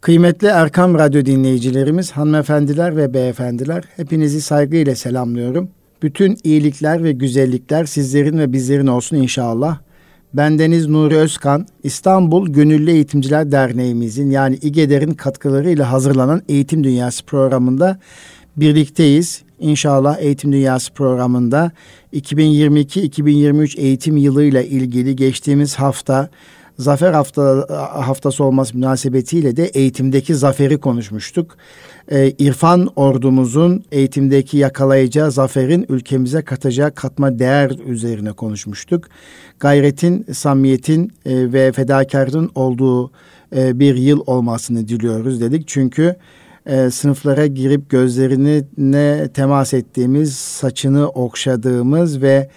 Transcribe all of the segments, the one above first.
Kıymetli Erkam Radyo dinleyicilerimiz, hanımefendiler ve beyefendiler, hepinizi saygıyla selamlıyorum. Bütün iyilikler ve güzellikler sizlerin ve bizlerin olsun inşallah. Bendeniz Nuri Özkan, İstanbul Gönüllü Eğitimciler Derneğimizin yani İGEDER'in katkılarıyla hazırlanan Eğitim Dünyası programında birlikteyiz. İnşallah Eğitim Dünyası programında 2022-2023 eğitim yılıyla ilgili geçtiğimiz hafta Zafer hafta haftası olması münasebetiyle de eğitimdeki zaferi konuşmuştuk. Ee, İrfan ordumuzun eğitimdeki yakalayacağı zaferin ülkemize katacağı katma değer üzerine konuşmuştuk. Gayretin, samimiyetin e, ve fedakarlığın olduğu e, bir yıl olmasını diliyoruz dedik. Çünkü e, sınıflara girip gözlerine temas ettiğimiz, saçını okşadığımız ve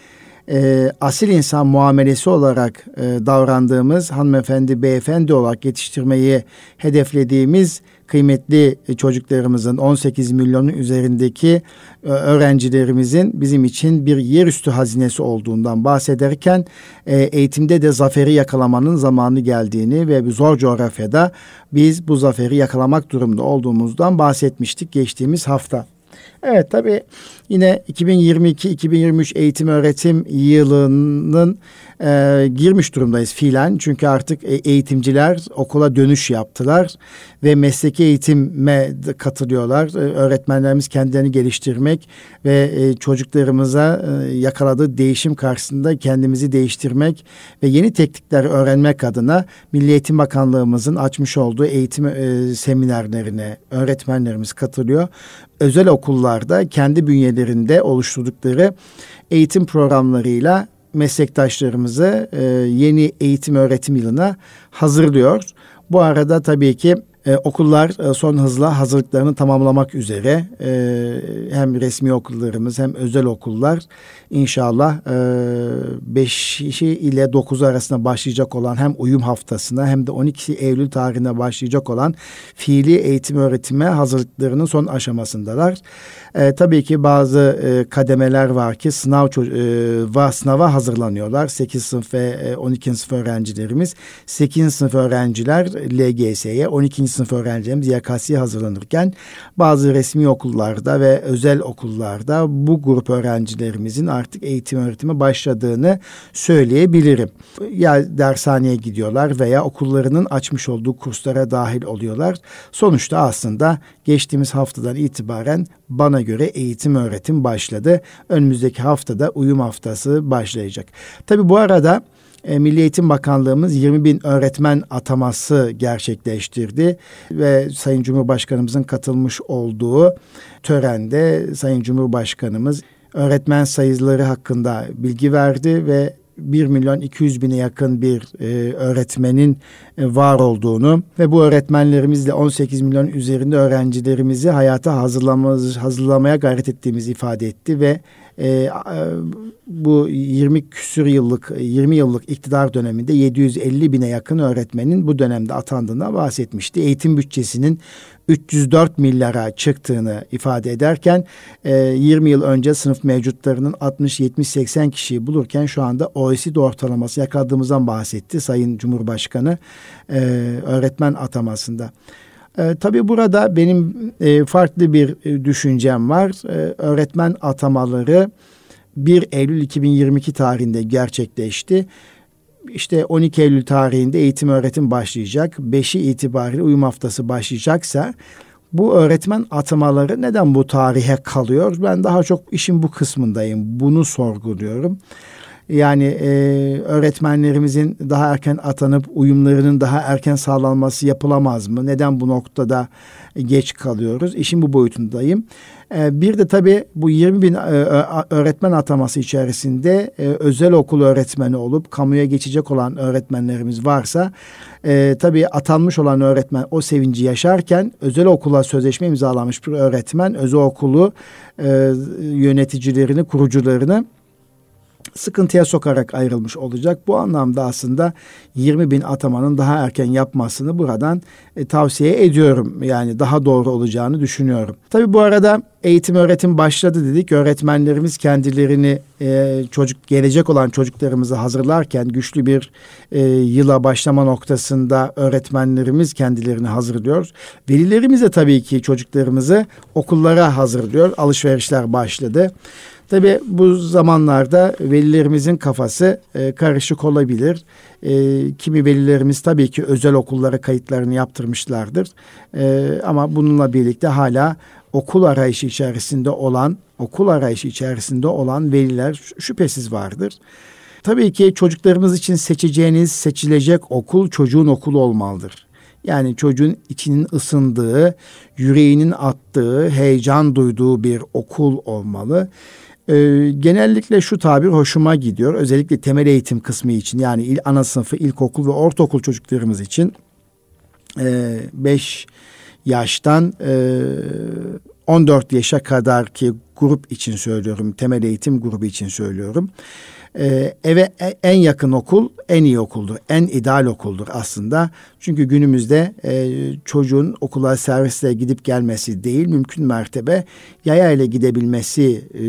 e, asil insan muamelesi olarak e, davrandığımız hanımefendi, beyefendi olarak yetiştirmeyi hedeflediğimiz kıymetli çocuklarımızın 18 milyonun üzerindeki e, öğrencilerimizin bizim için bir yerüstü hazinesi olduğundan bahsederken e, eğitimde de zaferi yakalamanın zamanı geldiğini ve zor coğrafyada biz bu zaferi yakalamak durumda olduğumuzdan bahsetmiştik geçtiğimiz hafta. Evet tabii yine 2022-2023 eğitim öğretim yılının e, girmiş durumdayız fiilen. Çünkü artık e, eğitimciler okula dönüş yaptılar ve mesleki eğitime katılıyorlar. E, öğretmenlerimiz kendilerini geliştirmek ve e, çocuklarımıza e, yakaladığı değişim karşısında kendimizi değiştirmek ve yeni teknikler öğrenmek adına Milli Eğitim Bakanlığımızın açmış olduğu eğitim e, seminerlerine öğretmenlerimiz katılıyor. Özel okullarda kendi bünyelerinde oluşturdukları eğitim programlarıyla meslektaşlarımızı e, yeni eğitim öğretim yılına hazırlıyor. Bu arada tabii ki e, okullar e, son hızla hazırlıklarını tamamlamak üzere e, hem resmi okullarımız hem özel okullar inşallah e, 5'i ile 9 arasında başlayacak olan hem uyum haftasına hem de 12 Eylül tarihine başlayacak olan fiili eğitim öğretime hazırlıklarının son aşamasındalar. E, tabii ki bazı e, kademeler var ki sınav e, sınava hazırlanıyorlar. 8 sınıf ve e, 12. sınıf öğrencilerimiz. 8. sınıf öğrenciler LGS'ye, 12. sınıf öğrencilerimiz YKS'ye hazırlanırken bazı resmi okullarda ve özel okullarda bu grup öğrencilerimizin artık eğitim öğretime başladığını söyleyebilirim. Ya dershaneye gidiyorlar veya okullarının açmış olduğu kurslara dahil oluyorlar. Sonuçta aslında geçtiğimiz haftadan itibaren bana göre eğitim öğretim başladı. Önümüzdeki haftada uyum haftası başlayacak. Tabi bu arada e, Milli Eğitim Bakanlığımız 20 bin öğretmen ataması gerçekleştirdi ve Sayın Cumhurbaşkanımızın katılmış olduğu törende Sayın Cumhurbaşkanımız öğretmen sayıları hakkında bilgi verdi ve 1 milyon 200 bine yakın bir e, öğretmenin e, var olduğunu ve bu öğretmenlerimizle 18 milyon üzerinde öğrencilerimizi hayata hazırlamamız, hazırlamaya gayret ettiğimizi ifade etti ve e, e bu 20 küsür yıllık 20 yıllık iktidar döneminde 750 bine yakın öğretmenin bu dönemde atandığına bahsetmişti. Eğitim bütçesinin 304 milyara çıktığını ifade ederken e, 20 yıl önce sınıf mevcutlarının 60 70 80 kişiyi bulurken şu anda OECD ortalaması yakaladığımızdan bahsetti Sayın Cumhurbaşkanı e, öğretmen atamasında. E, tabii burada benim e, farklı bir e, düşüncem var. E, öğretmen atamaları 1 Eylül 2022 tarihinde gerçekleşti. İşte 12 Eylül tarihinde eğitim öğretim başlayacak. 5'i itibariyle uyum haftası başlayacaksa bu öğretmen atamaları neden bu tarihe kalıyor? Ben daha çok işin bu kısmındayım. Bunu sorguluyorum. Yani e, öğretmenlerimizin daha erken atanıp uyumlarının daha erken sağlanması yapılamaz mı? Neden bu noktada geç kalıyoruz? İşin bu boyutundayım. E, bir de tabii bu 20 bin e, öğretmen ataması içerisinde e, özel okul öğretmeni olup kamuya geçecek olan öğretmenlerimiz varsa e, tabii atanmış olan öğretmen o sevinci yaşarken özel okula sözleşme imzalamış bir öğretmen özel okulu e, yöneticilerini, kurucularını sıkıntıya sokarak ayrılmış olacak. Bu anlamda aslında 20 bin atamanın daha erken yapmasını buradan e, tavsiye ediyorum. Yani daha doğru olacağını düşünüyorum. Tabi bu arada eğitim öğretim başladı dedik. Öğretmenlerimiz kendilerini e, çocuk gelecek olan çocuklarımızı hazırlarken güçlü bir e, yıla başlama noktasında öğretmenlerimiz kendilerini hazırlıyor. Velilerimiz de tabii ki çocuklarımızı okullara hazırlıyor. Alışverişler başladı. Tabi bu zamanlarda velilerimizin kafası e, karışık olabilir. E, kimi velilerimiz tabii ki özel okullara kayıtlarını yaptırmışlardır. E, ama bununla birlikte hala okul arayışı içerisinde olan, okul arayışı içerisinde olan veliler şüphesiz vardır. Tabii ki çocuklarımız için seçeceğiniz, seçilecek okul çocuğun okulu olmalıdır. Yani çocuğun içinin ısındığı, yüreğinin attığı, heyecan duyduğu bir okul olmalı. Ee, genellikle şu tabir hoşuma gidiyor. Özellikle temel eğitim kısmı için yani il, ana sınıfı, ilkokul ve ortaokul çocuklarımız için 5 e, yaştan e, 14 yaşa kadar ki grup için söylüyorum. Temel eğitim grubu için söylüyorum. Ee, eve e, en yakın okul en iyi okuldur. En ideal okuldur aslında. Çünkü günümüzde e, çocuğun okula servisle gidip gelmesi değil mümkün mertebe yaya ile gidebilmesi e,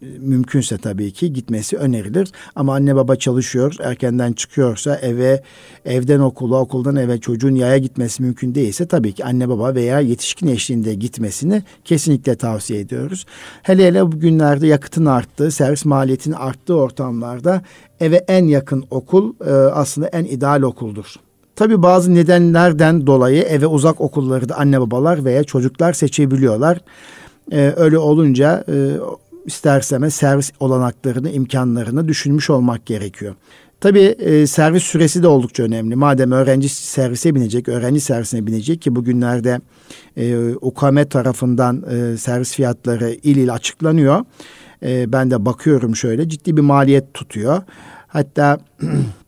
mümkünse tabii ki gitmesi önerilir. Ama anne baba çalışıyor, erkenden çıkıyorsa eve, evden okula, okuldan eve çocuğun yaya gitmesi mümkün değilse tabii ki anne baba veya yetişkin eşliğinde gitmesini kesinlikle tavsiye ediyoruz. Hele hele bugünlerde yakıtın arttığı, servis maliyetinin arttığı ortamlarda eve en yakın okul e, aslında en ideal okuldur. Tabii bazı nedenlerden dolayı eve uzak okulları da anne babalar veya çocuklar seçebiliyorlar. Ee, öyle olunca e, isterseme servis olanaklarını, imkanlarını düşünmüş olmak gerekiyor. Tabii e, servis süresi de oldukça önemli. Madem öğrenci servise binecek, öğrenci servisine binecek ki bugünlerde e, UKM tarafından e, servis fiyatları il il açıklanıyor. E, ben de bakıyorum şöyle ciddi bir maliyet tutuyor. Hatta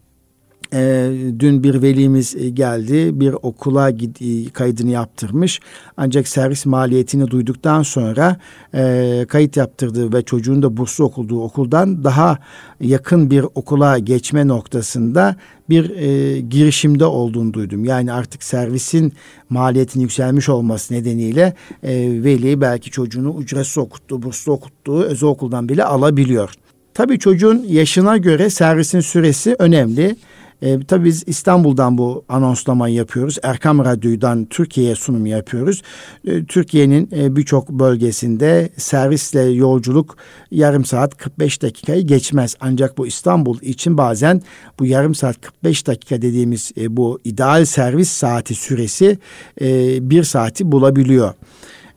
E, dün bir velimiz e, geldi bir okula gid- kaydını yaptırmış ancak servis maliyetini duyduktan sonra e, kayıt yaptırdığı ve çocuğun da burslu okulduğu okuldan daha yakın bir okula geçme noktasında bir e, girişimde olduğunu duydum. Yani artık servisin maliyetinin yükselmiş olması nedeniyle e, veli belki çocuğunu ücretsiz okuttuğu, burslu okuttuğu özel okuldan bile alabiliyor. Tabii çocuğun yaşına göre servisin süresi önemli. E, tabii biz İstanbul'dan bu anonslamayı yapıyoruz. Erkam Radyo'dan Türkiye'ye sunum yapıyoruz. E, Türkiye'nin e, birçok bölgesinde servisle yolculuk yarım saat 45 dakikayı geçmez. Ancak bu İstanbul için bazen bu yarım saat 45 dakika dediğimiz e, bu ideal servis saati süresi e, bir saati bulabiliyor.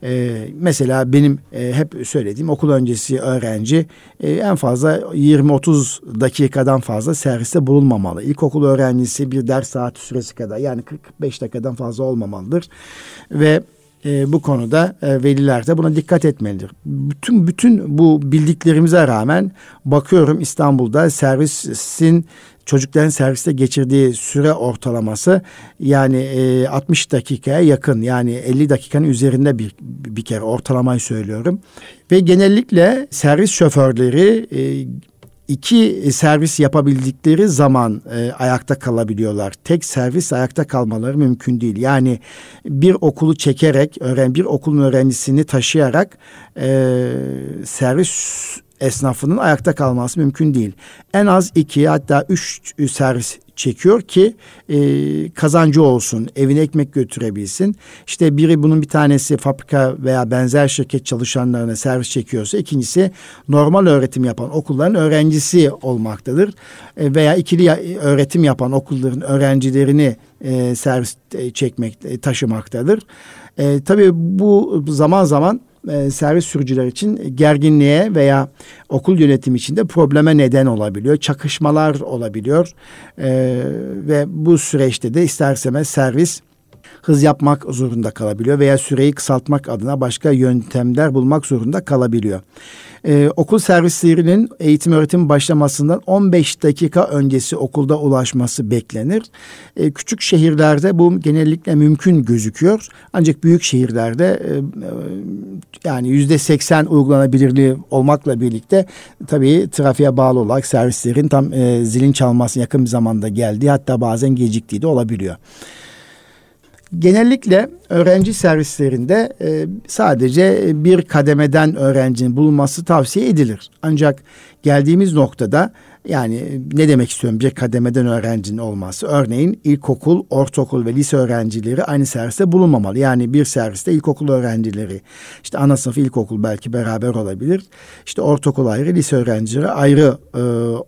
E, mesela benim e, hep söylediğim okul öncesi öğrenci e, en fazla 20-30 dakikadan fazla serviste bulunmamalı. İlkokul öğrencisi bir ders saati süresi kadar yani 45 dakikadan fazla olmamalıdır. Ve e, bu konuda e, veliler de buna dikkat etmelidir. Bütün bütün bu bildiklerimize rağmen bakıyorum İstanbul'da servisin çocukların serviste geçirdiği süre ortalaması yani e, 60 dakikaya yakın yani 50 dakikanın üzerinde bir bir kere ortalamayı söylüyorum. Ve genellikle servis şoförleri e, iki servis yapabildikleri zaman e, ayakta kalabiliyorlar. Tek servis ayakta kalmaları mümkün değil. Yani bir okulu çekerek, öğren bir okulun öğrencisini taşıyarak e, servis esnafının ayakta kalması mümkün değil. En az iki hatta üç servis çekiyor ki e, kazancı olsun, evine ekmek götürebilsin. İşte biri bunun bir tanesi fabrika veya benzer şirket çalışanlarına servis çekiyorsa ikincisi normal öğretim yapan okulların öğrencisi olmaktadır. E, veya ikili öğretim yapan okulların öğrencilerini e, servis e, çekmek, e, taşımaktadır. E, tabii bu zaman zaman e, servis sürücüler için gerginliğe veya okul yönetimi içinde probleme neden olabiliyor. Çakışmalar olabiliyor. E, ve bu süreçte de isterseme servis hız yapmak zorunda kalabiliyor veya süreyi kısaltmak adına başka yöntemler bulmak zorunda kalabiliyor. Ee, okul servislerinin eğitim öğretim başlamasından 15 dakika öncesi okulda ulaşması beklenir. Ee, küçük şehirlerde bu genellikle mümkün gözüküyor. Ancak büyük şehirlerde e, e yani yüzde 80 uygulanabilirliği olmakla birlikte tabii trafiğe bağlı olarak servislerin tam e, zilin çalması yakın bir zamanda geldiği hatta bazen geciktiği de olabiliyor. Genellikle öğrenci servislerinde e, sadece bir kademeden öğrencinin bulunması tavsiye edilir. Ancak geldiğimiz noktada yani ne demek istiyorum bir kademeden öğrencinin olması? Örneğin ilkokul, ortaokul ve lise öğrencileri aynı serviste bulunmamalı. Yani bir serviste ilkokul öğrencileri, işte ana sınıf ilkokul belki beraber olabilir. İşte ortaokul ayrı, lise öğrencileri ayrı e,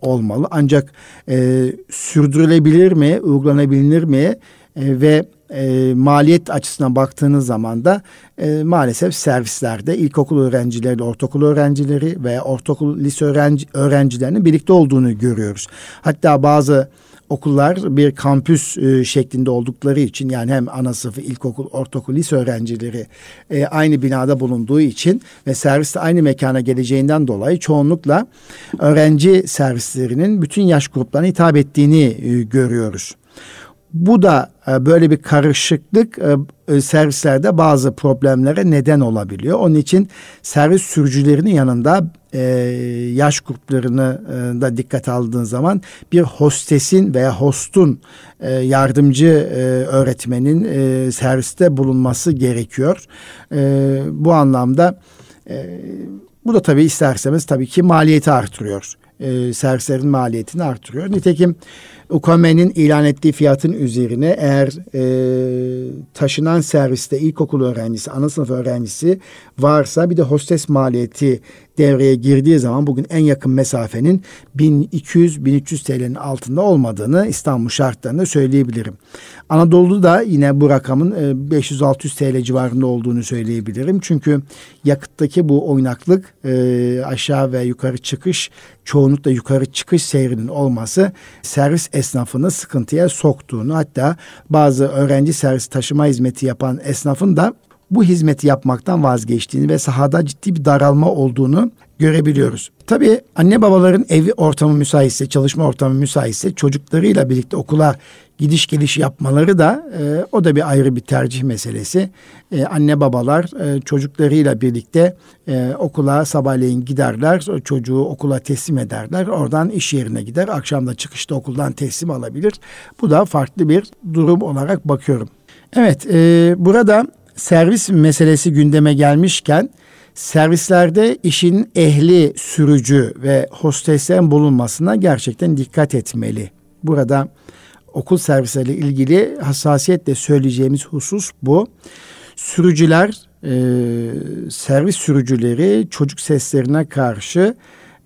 olmalı. Ancak e, sürdürülebilir mi, uygulanabilir mi e, ve e, maliyet açısından baktığınız zaman da e, maalesef servislerde ilkokul öğrencileri, ortaokul öğrencileri veya ortaokul lise öğrenci, öğrencilerinin birlikte olduğunu görüyoruz. Hatta bazı okullar bir kampüs e, şeklinde oldukları için yani hem ana sınıfı, ilkokul, ortaokul, lise öğrencileri e, aynı binada bulunduğu için ve servis de aynı mekana geleceğinden dolayı çoğunlukla öğrenci servislerinin bütün yaş gruplarına hitap ettiğini e, görüyoruz. Bu da e, böyle bir karışıklık e, e, servislerde bazı problemlere neden olabiliyor. Onun için servis sürücülerinin yanında yaş gruplarını da dikkat aldığın zaman bir hostesin veya hostun yardımcı öğretmenin serviste bulunması gerekiyor. Bu anlamda bu da tabii isterseniz tabii ki maliyeti artırıyor. servislerin maliyetini artırıyor. Nitekim UKM'nin ilan ettiği fiyatın üzerine eğer e, taşınan serviste ilkokul öğrencisi, ana sınıf öğrencisi varsa bir de hostes maliyeti devreye girdiği zaman bugün en yakın mesafenin 1200-1300 TL'nin altında olmadığını İstanbul şartlarında söyleyebilirim. Anadolu'da da yine bu rakamın 500-600 TL civarında olduğunu söyleyebilirim. Çünkü yakıttaki bu oynaklık e, aşağı ve yukarı çıkış çoğunlukla yukarı çıkış seyrinin olması servis esnafını sıkıntıya soktuğunu hatta bazı öğrenci servis taşıma hizmeti yapan esnafın da bu hizmeti yapmaktan vazgeçtiğini ve sahada ciddi bir daralma olduğunu görebiliyoruz. Tabii anne babaların evi ortamı müsaitse, çalışma ortamı müsaitse çocuklarıyla birlikte okula gidiş geliş yapmaları da e, o da bir ayrı bir tercih meselesi. E, anne babalar e, çocuklarıyla birlikte e, okula sabahleyin giderler, çocuğu okula teslim ederler. Oradan iş yerine gider, akşam da çıkışta okuldan teslim alabilir. Bu da farklı bir durum olarak bakıyorum. Evet, e, burada servis meselesi gündeme gelmişken servislerde işin ehli sürücü ve hosteslerin bulunmasına gerçekten dikkat etmeli. Burada okul servisleriyle ilgili hassasiyetle söyleyeceğimiz husus bu. Sürücüler, e, servis sürücüleri çocuk seslerine karşı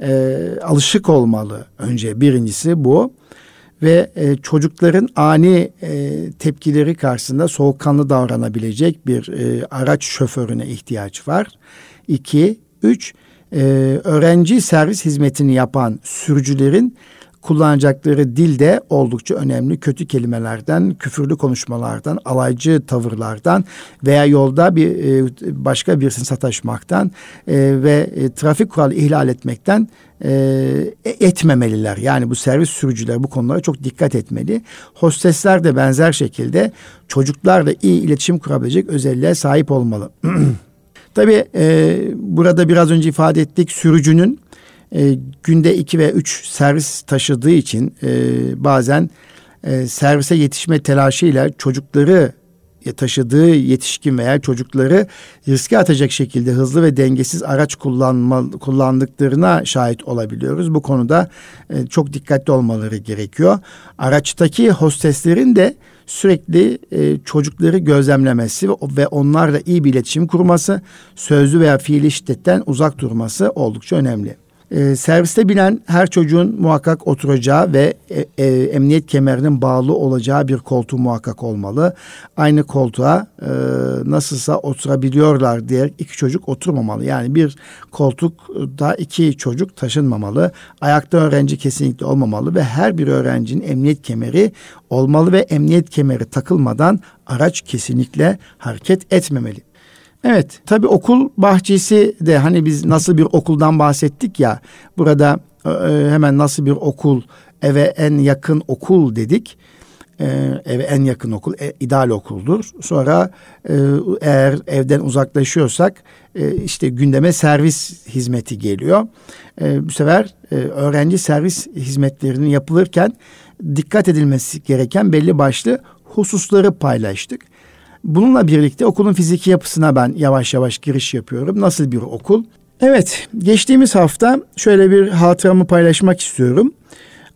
e, alışık olmalı. Önce birincisi bu ve e, çocukların ani e, tepkileri karşısında soğukkanlı davranabilecek bir e, araç şoförüne ihtiyaç var. İki, üç, e, öğrenci servis hizmetini yapan sürücülerin kullanacakları dil de oldukça önemli. Kötü kelimelerden, küfürlü konuşmalardan, alaycı tavırlardan veya yolda bir e, başka birisini sataşmaktan e, ve e, trafik kuralı ihlal etmekten etmemeliler. Yani bu servis sürücüler bu konulara çok dikkat etmeli. Hostesler de benzer şekilde çocuklarla iyi iletişim kurabilecek özelliğe sahip olmalı. Tabii e, burada biraz önce ifade ettik sürücünün e, günde iki ve üç servis taşıdığı için e, bazen e, servise yetişme telaşıyla çocukları taşıdığı yetişkin veya çocukları riske atacak şekilde hızlı ve dengesiz araç kullanma, kullandıklarına şahit olabiliyoruz. Bu konuda e, çok dikkatli olmaları gerekiyor. Araçtaki hosteslerin de sürekli e, çocukları gözlemlemesi ve onlarla iyi bir iletişim kurması, sözlü veya fiili şiddetten uzak durması oldukça önemli. E, serviste binen her çocuğun muhakkak oturacağı ve e, e, emniyet kemerinin bağlı olacağı bir koltuğu muhakkak olmalı. Aynı koltuğa e, nasılsa oturabiliyorlar diye iki çocuk oturmamalı. Yani bir koltukta iki çocuk taşınmamalı. Ayakta öğrenci kesinlikle olmamalı ve her bir öğrencinin emniyet kemeri olmalı ve emniyet kemeri takılmadan araç kesinlikle hareket etmemeli. Evet tabi okul bahçesi de hani biz nasıl bir okuldan bahsettik ya burada e, e, hemen nasıl bir okul eve en yakın okul dedik. E, eve en yakın okul e, ideal okuldur. Sonra e, eğer evden uzaklaşıyorsak e, işte gündeme servis hizmeti geliyor. E, bu sefer e, öğrenci servis hizmetlerinin yapılırken dikkat edilmesi gereken belli başlı hususları paylaştık. Bununla birlikte okulun fiziki yapısına ben yavaş yavaş giriş yapıyorum. Nasıl bir okul? Evet, geçtiğimiz hafta şöyle bir hatıramı paylaşmak istiyorum.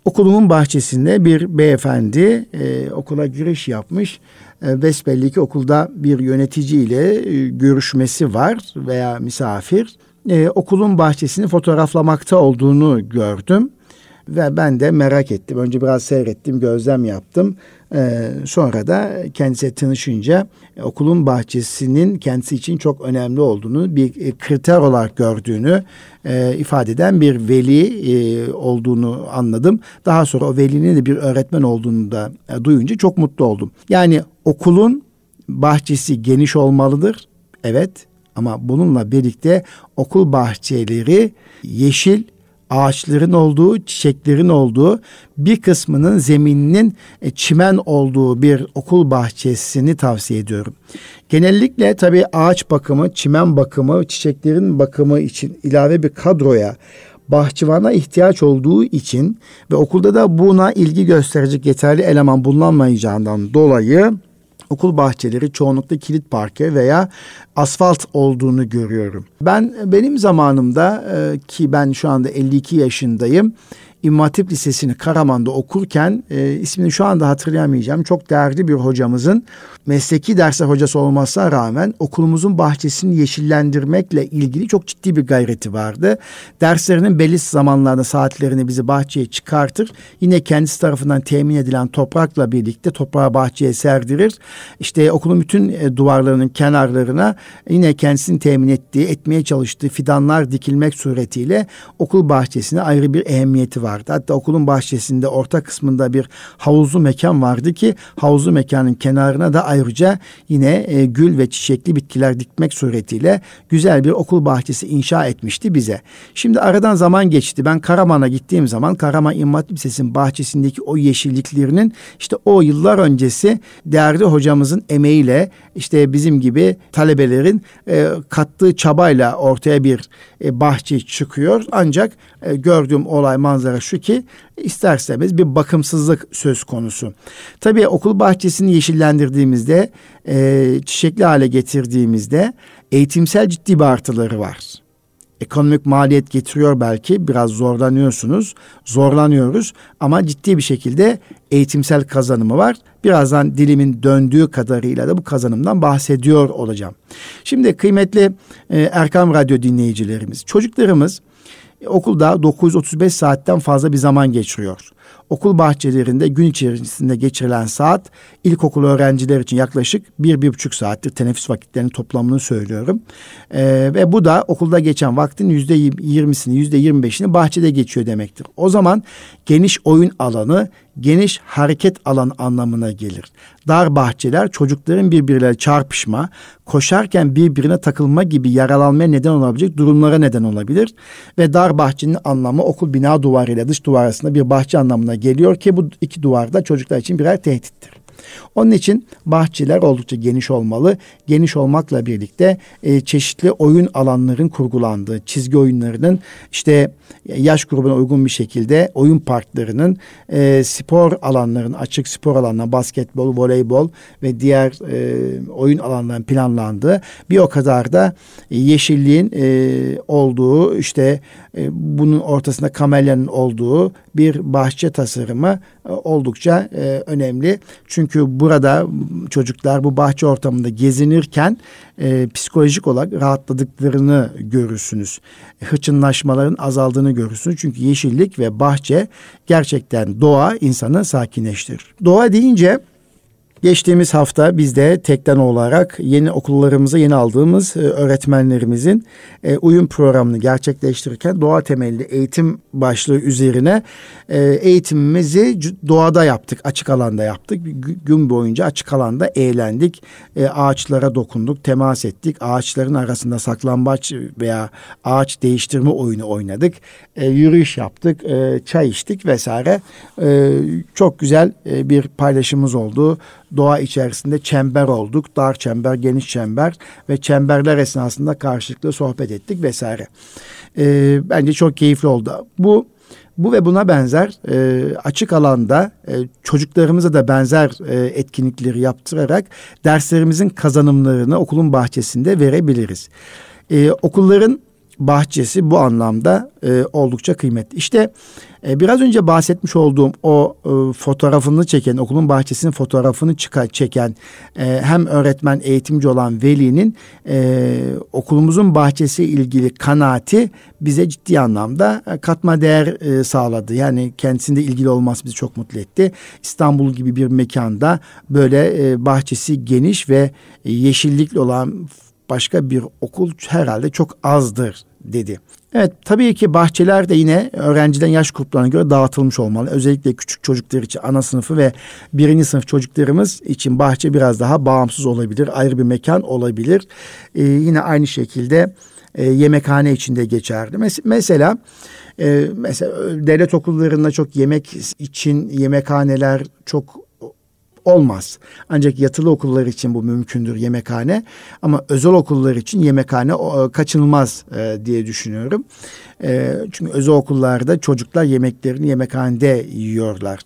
Okulumun bahçesinde bir beyefendi e, okula giriş yapmış. E, ki okulda bir yöneticiyle e, görüşmesi var veya misafir. E, okulun bahçesini fotoğraflamakta olduğunu gördüm. Ve ben de merak ettim. Önce biraz seyrettim, gözlem yaptım. Ee, sonra da kendisiyle tanışınca e, okulun bahçesinin kendisi için çok önemli olduğunu, bir e, kriter olarak gördüğünü e, ifade eden bir veli e, olduğunu anladım. Daha sonra o velinin de bir öğretmen olduğunu da e, duyunca çok mutlu oldum. Yani okulun bahçesi geniş olmalıdır. Evet ama bununla birlikte okul bahçeleri yeşil ağaçların olduğu, çiçeklerin olduğu, bir kısmının zemininin e, çimen olduğu bir okul bahçesini tavsiye ediyorum. Genellikle tabii ağaç bakımı, çimen bakımı, çiçeklerin bakımı için ilave bir kadroya bahçıvana ihtiyaç olduğu için ve okulda da buna ilgi gösterecek yeterli eleman bulunmayacağından dolayı okul bahçeleri çoğunlukla kilit parke veya asfalt olduğunu görüyorum. Ben benim zamanımda e, ki ben şu anda 52 yaşındayım. İmam Hatip Lisesi'ni Karaman'da okurken e, ismini şu anda hatırlayamayacağım. Çok değerli bir hocamızın mesleki derse hocası olmasına rağmen okulumuzun bahçesini yeşillendirmekle ilgili çok ciddi bir gayreti vardı. Derslerinin belli zamanlarda saatlerini bizi bahçeye çıkartır. Yine kendisi tarafından temin edilen toprakla birlikte toprağı bahçeye serdirir. İşte okulun bütün e, duvarlarının kenarlarına yine kendisinin temin ettiği, etmeye çalıştığı fidanlar dikilmek suretiyle okul bahçesine ayrı bir ehemmiyeti vardı. Hatta okulun bahçesinde orta kısmında bir havuzlu mekan vardı ki havuzlu mekanın kenarına da ayrıca yine e, gül ve çiçekli bitkiler dikmek suretiyle güzel bir okul bahçesi inşa etmişti bize. Şimdi aradan zaman geçti. Ben Karaman'a gittiğim zaman Karaman İmam Lisesi'nin bahçesindeki o yeşilliklerinin işte o yıllar öncesi değerli hocamızın emeğiyle işte bizim gibi talebelerin e, kattığı çabayla ortaya bir e, bahçe çıkıyor. Ancak e, gördüğüm olay manzara şu ki isterseniz bir bakımsızlık söz konusu. Tabii okul bahçesini yeşillendirdiğimizde, e, çiçekli hale getirdiğimizde eğitimsel ciddi bir artıları var. Ekonomik maliyet getiriyor belki biraz zorlanıyorsunuz, zorlanıyoruz ama ciddi bir şekilde eğitimsel kazanımı var. Birazdan dilimin döndüğü kadarıyla da bu kazanımdan bahsediyor olacağım. Şimdi kıymetli e, Erkam Radyo dinleyicilerimiz, çocuklarımız okulda 935 saatten fazla bir zaman geçiriyor. Okul bahçelerinde gün içerisinde geçirilen saat ilkokul öğrenciler için yaklaşık bir, bir buçuk saattir teneffüs vakitlerinin toplamını söylüyorum. Ee, ve bu da okulda geçen vaktin yüzde yirmisini, yüzde yirmi beşini bahçede geçiyor demektir. O zaman geniş oyun alanı, geniş hareket alan anlamına gelir. Dar bahçeler çocukların birbirleriyle çarpışma, koşarken birbirine takılma gibi yaralanmaya neden olabilecek durumlara neden olabilir. Ve dar bahçenin anlamı okul bina duvarı ile dış duvar arasında bir bahçe anlamına geliyor ki bu iki duvarda çocuklar için birer tehdittir. Onun için bahçeler oldukça geniş olmalı. Geniş olmakla birlikte e, çeşitli oyun alanların kurgulandığı, çizgi oyunlarının işte yaş grubuna uygun bir şekilde oyun parklarının, e, spor alanların, açık spor alanlarının, basketbol, voleybol ve diğer e, oyun alanlarının planlandığı bir o kadar da yeşilliğin e, olduğu işte e, bunun ortasında kamelyanın olduğu bir bahçe tasarımı e, oldukça e, önemli. Çünkü burada çocuklar bu bahçe ortamında gezinirken psikolojik olarak rahatladıklarını görürsünüz. Hıçınlaşmaların azaldığını görürsünüz. Çünkü yeşillik ve bahçe gerçekten doğa insanı sakinleştirir. Doğa deyince Geçtiğimiz hafta biz de tekten olarak yeni okullarımıza yeni aldığımız e, öğretmenlerimizin e, uyum programını gerçekleştirirken doğa temelli eğitim başlığı üzerine e, eğitimimizi doğada yaptık, açık alanda yaptık. Gün boyunca açık alanda eğlendik, ağaçlara dokunduk, temas ettik, ağaçların arasında saklambaç veya ağaç değiştirme oyunu oynadık, yürüyüş yaptık, çay içtik vesaire. Çok güzel bir paylaşımız oldu doğa içerisinde çember olduk. Dar çember, geniş çember ve çemberler esnasında karşılıklı sohbet ettik vesaire. E, bence çok keyifli oldu. Bu bu ve buna benzer e, açık alanda e, çocuklarımıza da benzer e, etkinlikleri yaptırarak derslerimizin kazanımlarını okulun bahçesinde verebiliriz. E, okulların bahçesi bu anlamda e, oldukça kıymetli. İşte e, biraz önce bahsetmiş olduğum o e, fotoğrafını çeken, okulun bahçesinin fotoğrafını çıka, çeken e, hem öğretmen, eğitimci olan velinin e, okulumuzun bahçesi ilgili kanaati bize ciddi anlamda e, katma değer e, sağladı. Yani kendisinde ilgili olması bizi çok mutlu etti. İstanbul gibi bir mekanda böyle e, bahçesi geniş ve yeşillikli olan başka bir okul herhalde çok azdır dedi. Evet tabii ki bahçeler de yine öğrenciden yaş gruplarına göre dağıtılmış olmalı. Özellikle küçük çocuklar için ana sınıfı ve birinci sınıf çocuklarımız için bahçe biraz daha bağımsız olabilir. Ayrı bir mekan olabilir. Ee, yine aynı şekilde e, yemekhane içinde geçerli. Mes- mesela e, mesela devlet okullarında çok yemek için yemekhaneler çok olmaz. Ancak yatılı okullar için bu mümkündür yemekhane ama özel okullar için yemekhane kaçınılmaz e, diye düşünüyorum. E, çünkü özel okullarda çocuklar yemeklerini yemekhanede yiyorlar.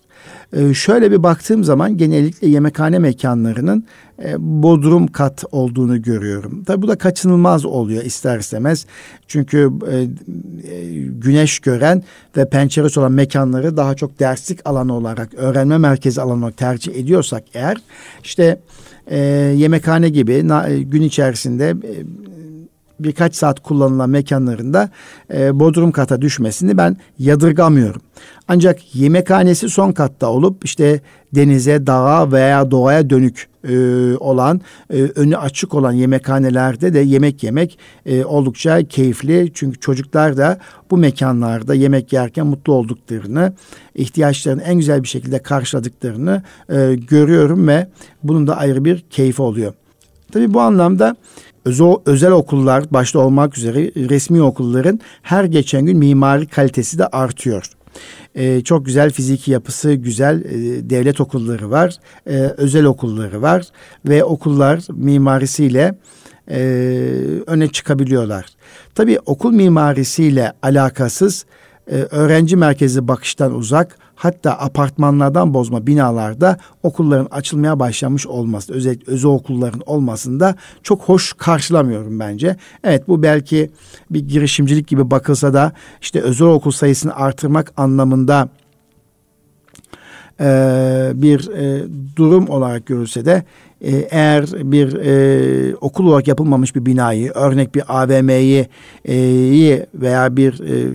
E, şöyle bir baktığım zaman genellikle yemekhane mekanlarının e, bodrum kat olduğunu görüyorum. Tabi bu da kaçınılmaz oluyor ister istemez. Çünkü e, e, güneş gören ve penceresi olan mekanları daha çok derslik alanı olarak, öğrenme merkezi alanı olarak tercih ediyorsak eğer işte e, yemekhane gibi na, e, gün içerisinde e, birkaç saat kullanılan mekanlarında e, bodrum kata düşmesini ben yadırgamıyorum. Ancak yemekhanesi son katta olup işte denize, dağa veya doğaya dönük e, olan, e, önü açık olan yemekhanelerde de yemek yemek e, oldukça keyifli. Çünkü çocuklar da bu mekanlarda yemek yerken mutlu olduklarını, ihtiyaçlarını en güzel bir şekilde karşıladıklarını e, görüyorum ve bunun da ayrı bir keyfi oluyor. Tabii bu anlamda özel, özel okullar başta olmak üzere resmi okulların her geçen gün mimari kalitesi de artıyor. Ee, çok güzel fiziki yapısı güzel e, devlet okulları var, e, özel okulları var ve okullar mimarisiyle e, öne çıkabiliyorlar. Tabii okul mimarisiyle alakasız e, öğrenci merkezi bakıştan uzak hatta apartmanlardan bozma binalarda okulların açılmaya başlamış olması özellikle özel okulların olmasında çok hoş karşılamıyorum bence. Evet bu belki bir girişimcilik gibi bakılsa da işte özel okul sayısını artırmak anlamında e, bir e, durum olarak görülse de eğer bir e, okul olarak yapılmamış bir binayı örnek bir AVM'yi e, veya bir e,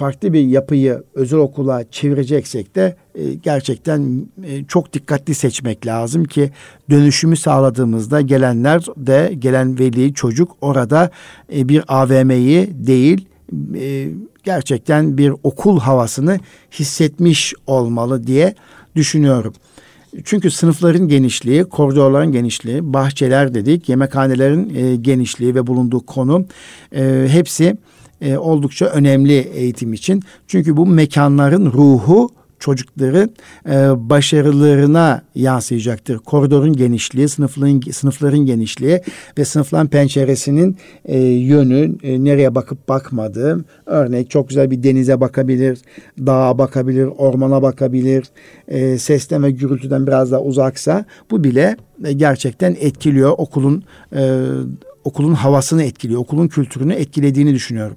farklı bir yapıyı özel okula çevireceksek de e, gerçekten e, çok dikkatli seçmek lazım ki dönüşümü sağladığımızda gelenler de gelen veli çocuk orada e, bir AVM'yi değil e, gerçekten bir okul havasını hissetmiş olmalı diye düşünüyorum. Çünkü sınıfların genişliği, koridorların genişliği, bahçeler dedik, yemekhanelerin e, genişliği ve bulunduğu konu e, hepsi e, oldukça önemli eğitim için. Çünkü bu mekanların ruhu çocukların e, başarılarına yansıyacaktır. Koridorun genişliği, sınıfların sınıfların genişliği ve sınıfların penceresinin e, yönü, e, nereye bakıp bakmadığı. Örnek çok güzel bir denize bakabilir, dağa bakabilir, ormana bakabilir. E, sesten ve gürültüden biraz daha uzaksa bu bile e, gerçekten etkiliyor okulun e, okulun havasını etkiliyor, okulun kültürünü etkilediğini düşünüyorum.